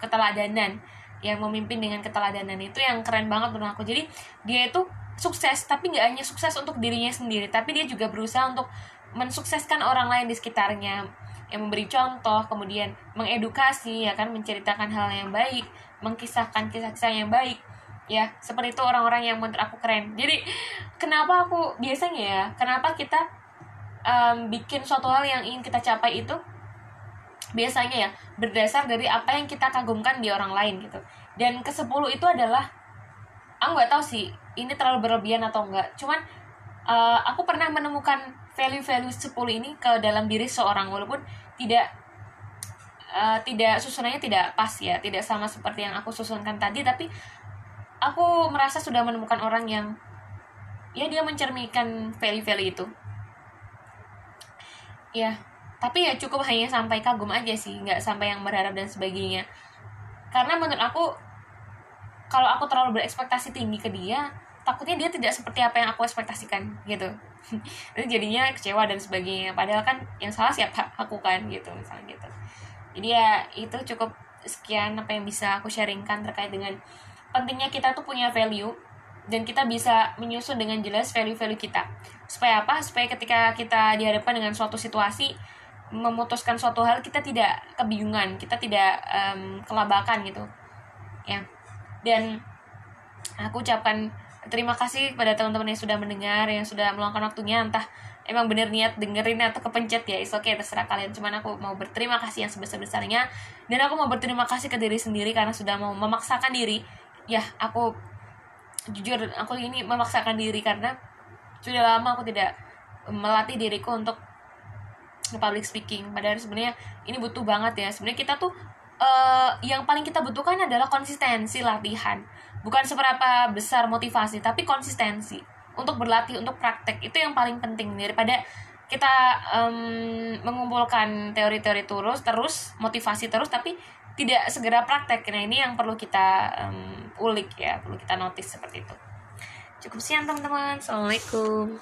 keteladanan yang memimpin dengan keteladanan itu yang keren banget menurut aku. Jadi dia itu sukses tapi nggak hanya sukses untuk dirinya sendiri tapi dia juga berusaha untuk mensukseskan orang lain di sekitarnya. Yang memberi contoh kemudian mengedukasi ya kan menceritakan hal yang baik mengkisahkan kisah-kisah yang baik ya seperti itu orang-orang yang menurut aku keren. Jadi kenapa aku biasanya ya kenapa kita um, bikin suatu hal yang ingin kita capai itu biasanya ya berdasar dari apa yang kita kagumkan di orang lain gitu. Dan ke sepuluh itu adalah aku nggak tahu sih ini terlalu berlebihan atau enggak cuman uh, aku pernah menemukan value-value 10 ini ke dalam diri seorang walaupun tidak uh, tidak susunannya tidak pas ya tidak sama seperti yang aku susunkan tadi tapi aku merasa sudah menemukan orang yang ya dia mencerminkan value-value itu. Ya tapi ya cukup hanya sampai kagum aja sih nggak sampai yang berharap dan sebagainya. Karena menurut aku kalau aku terlalu berekspektasi tinggi ke dia takutnya dia tidak seperti apa yang aku ekspektasikan gitu. Itu jadinya kecewa dan sebagainya. Padahal kan yang salah siapa? Aku kan gitu misalnya gitu. Jadi ya itu cukup sekian apa yang bisa aku sharingkan terkait dengan pentingnya kita tuh punya value dan kita bisa menyusun dengan jelas value-value kita. Supaya apa? Supaya ketika kita dihadapkan dengan suatu situasi memutuskan suatu hal kita tidak kebingungan kita tidak um, kelabakan gitu. Ya. Dan aku ucapkan terima kasih kepada teman-teman yang sudah mendengar yang sudah meluangkan waktunya. Entah emang bener niat dengerin atau kepencet ya oke okay terserah kalian. Cuman aku mau berterima kasih yang sebesar besarnya dan aku mau berterima kasih ke diri sendiri karena sudah mau memaksakan diri ya aku jujur aku ini memaksakan diri karena sudah lama aku tidak melatih diriku untuk public speaking. Padahal sebenarnya ini butuh banget ya. Sebenarnya kita tuh uh, yang paling kita butuhkan adalah konsistensi latihan. Bukan seberapa besar motivasi tapi konsistensi untuk berlatih untuk praktek. Itu yang paling penting. Daripada kita um, mengumpulkan teori-teori terus terus motivasi terus tapi tidak segera praktek. Nah ini yang perlu kita um, ulik ya perlu kita notice seperti itu. Cukup sekian teman-teman. Assalamualaikum